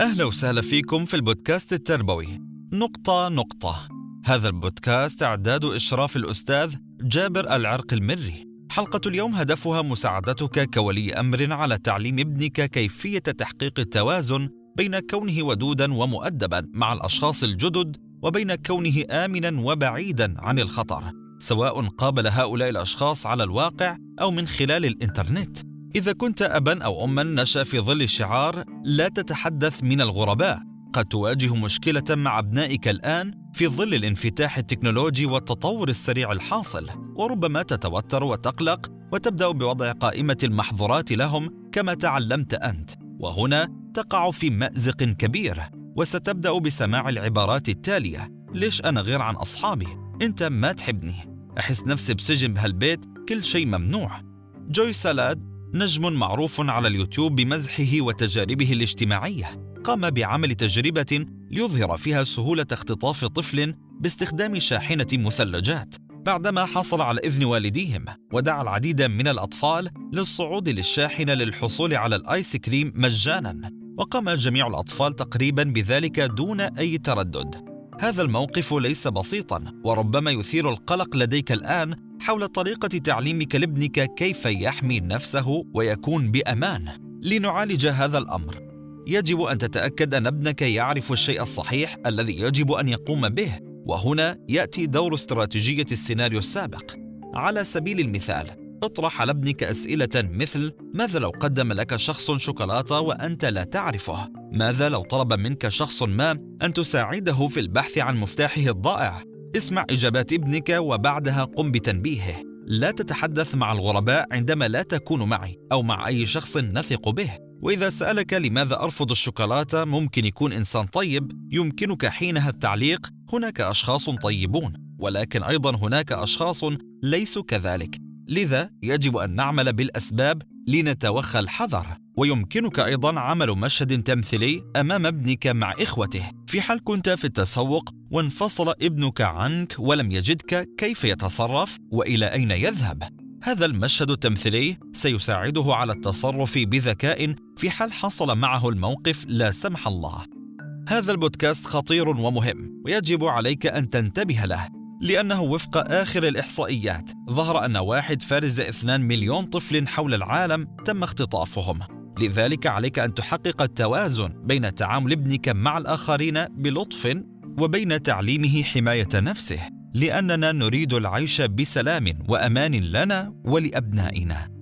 أهلا وسهلا فيكم في البودكاست التربوي. نقطة نقطة. هذا البودكاست إعداد إشراف الأستاذ جابر العرق المري. حلقة اليوم هدفها مساعدتك كولي أمر على تعليم ابنك كيفية تحقيق التوازن بين كونه ودودا ومؤدبا مع الأشخاص الجدد وبين كونه آمنا وبعيدا عن الخطر سواء قابل هؤلاء الأشخاص على الواقع أو من خلال الإنترنت. إذا كنت أبا أو أما نشأ في ظل شعار لا تتحدث من الغرباء. قد تواجه مشكلة مع أبنائك الآن في ظل الانفتاح التكنولوجي والتطور السريع الحاصل وربما تتوتر وتقلق وتبدأ بوضع قائمة المحظورات لهم كما تعلمت أنت. وهنا تقع في مأزق كبير وستبدأ بسماع العبارات التالية. ليش أنا غير عن أصحابي؟ أنت ما تحبني. أحس نفسي بسجن بهالبيت كل شيء ممنوع. جوي سالاد نجم معروف على اليوتيوب بمزحه وتجاربه الاجتماعية قام بعمل تجربة ليظهر فيها سهولة اختطاف طفل باستخدام شاحنة مثلجات. بعدما حصل على إذن والديهم ودعا العديد من الأطفال للصعود للشاحنة للحصول على الآيس كريم مجانا وقام جميع الأطفال تقريبا بذلك دون أي تردد. هذا الموقف ليس بسيطا وربما يثير القلق لديك الآن حول طريقة تعليمك لابنك كيف يحمي نفسه ويكون بأمان. لنعالج هذا الأمر، يجب أن تتأكد أن ابنك يعرف الشيء الصحيح الذي يجب أن يقوم به، وهنا يأتي دور استراتيجية السيناريو السابق. على سبيل المثال، اطرح على ابنك أسئلة مثل: ماذا لو قدم لك شخص شوكولاتة وأنت لا تعرفه؟ ماذا لو طلب منك شخص ما أن تساعده في البحث عن مفتاحه الضائع؟ اسمع إجابات ابنك وبعدها قم بتنبيهه. لا تتحدث مع الغرباء عندما لا تكون معي أو مع أي شخص نثق به. وإذا سألك لماذا أرفض الشوكولاتة ممكن يكون إنسان طيب يمكنك حينها التعليق هناك أشخاص طيبون ولكن أيضا هناك أشخاص ليسوا كذلك. لذا يجب أن نعمل بالأسباب لنتوخى الحذر. ويمكنك أيضا عمل مشهد تمثيلي أمام ابنك مع إخوته. في حال كنت في التسوق وانفصل ابنك عنك ولم يجدك كيف يتصرف؟ وإلى أين يذهب؟ هذا المشهد التمثيلي سيساعده على التصرف بذكاء في حال حصل معه الموقف لا سمح الله. هذا البودكاست خطير ومهم ويجب عليك أن تنتبه له. لأنه وفق آخر الإحصائيات ظهر أن واحد فارز اثنان مليون طفل حول العالم تم اختطافهم. لذلك عليك أن تحقق التوازن بين تعامل ابنك مع الآخرين بلطف وبين تعليمه حماية نفسه لأننا نريد العيش بسلام وأمان لنا ولأبنائنا.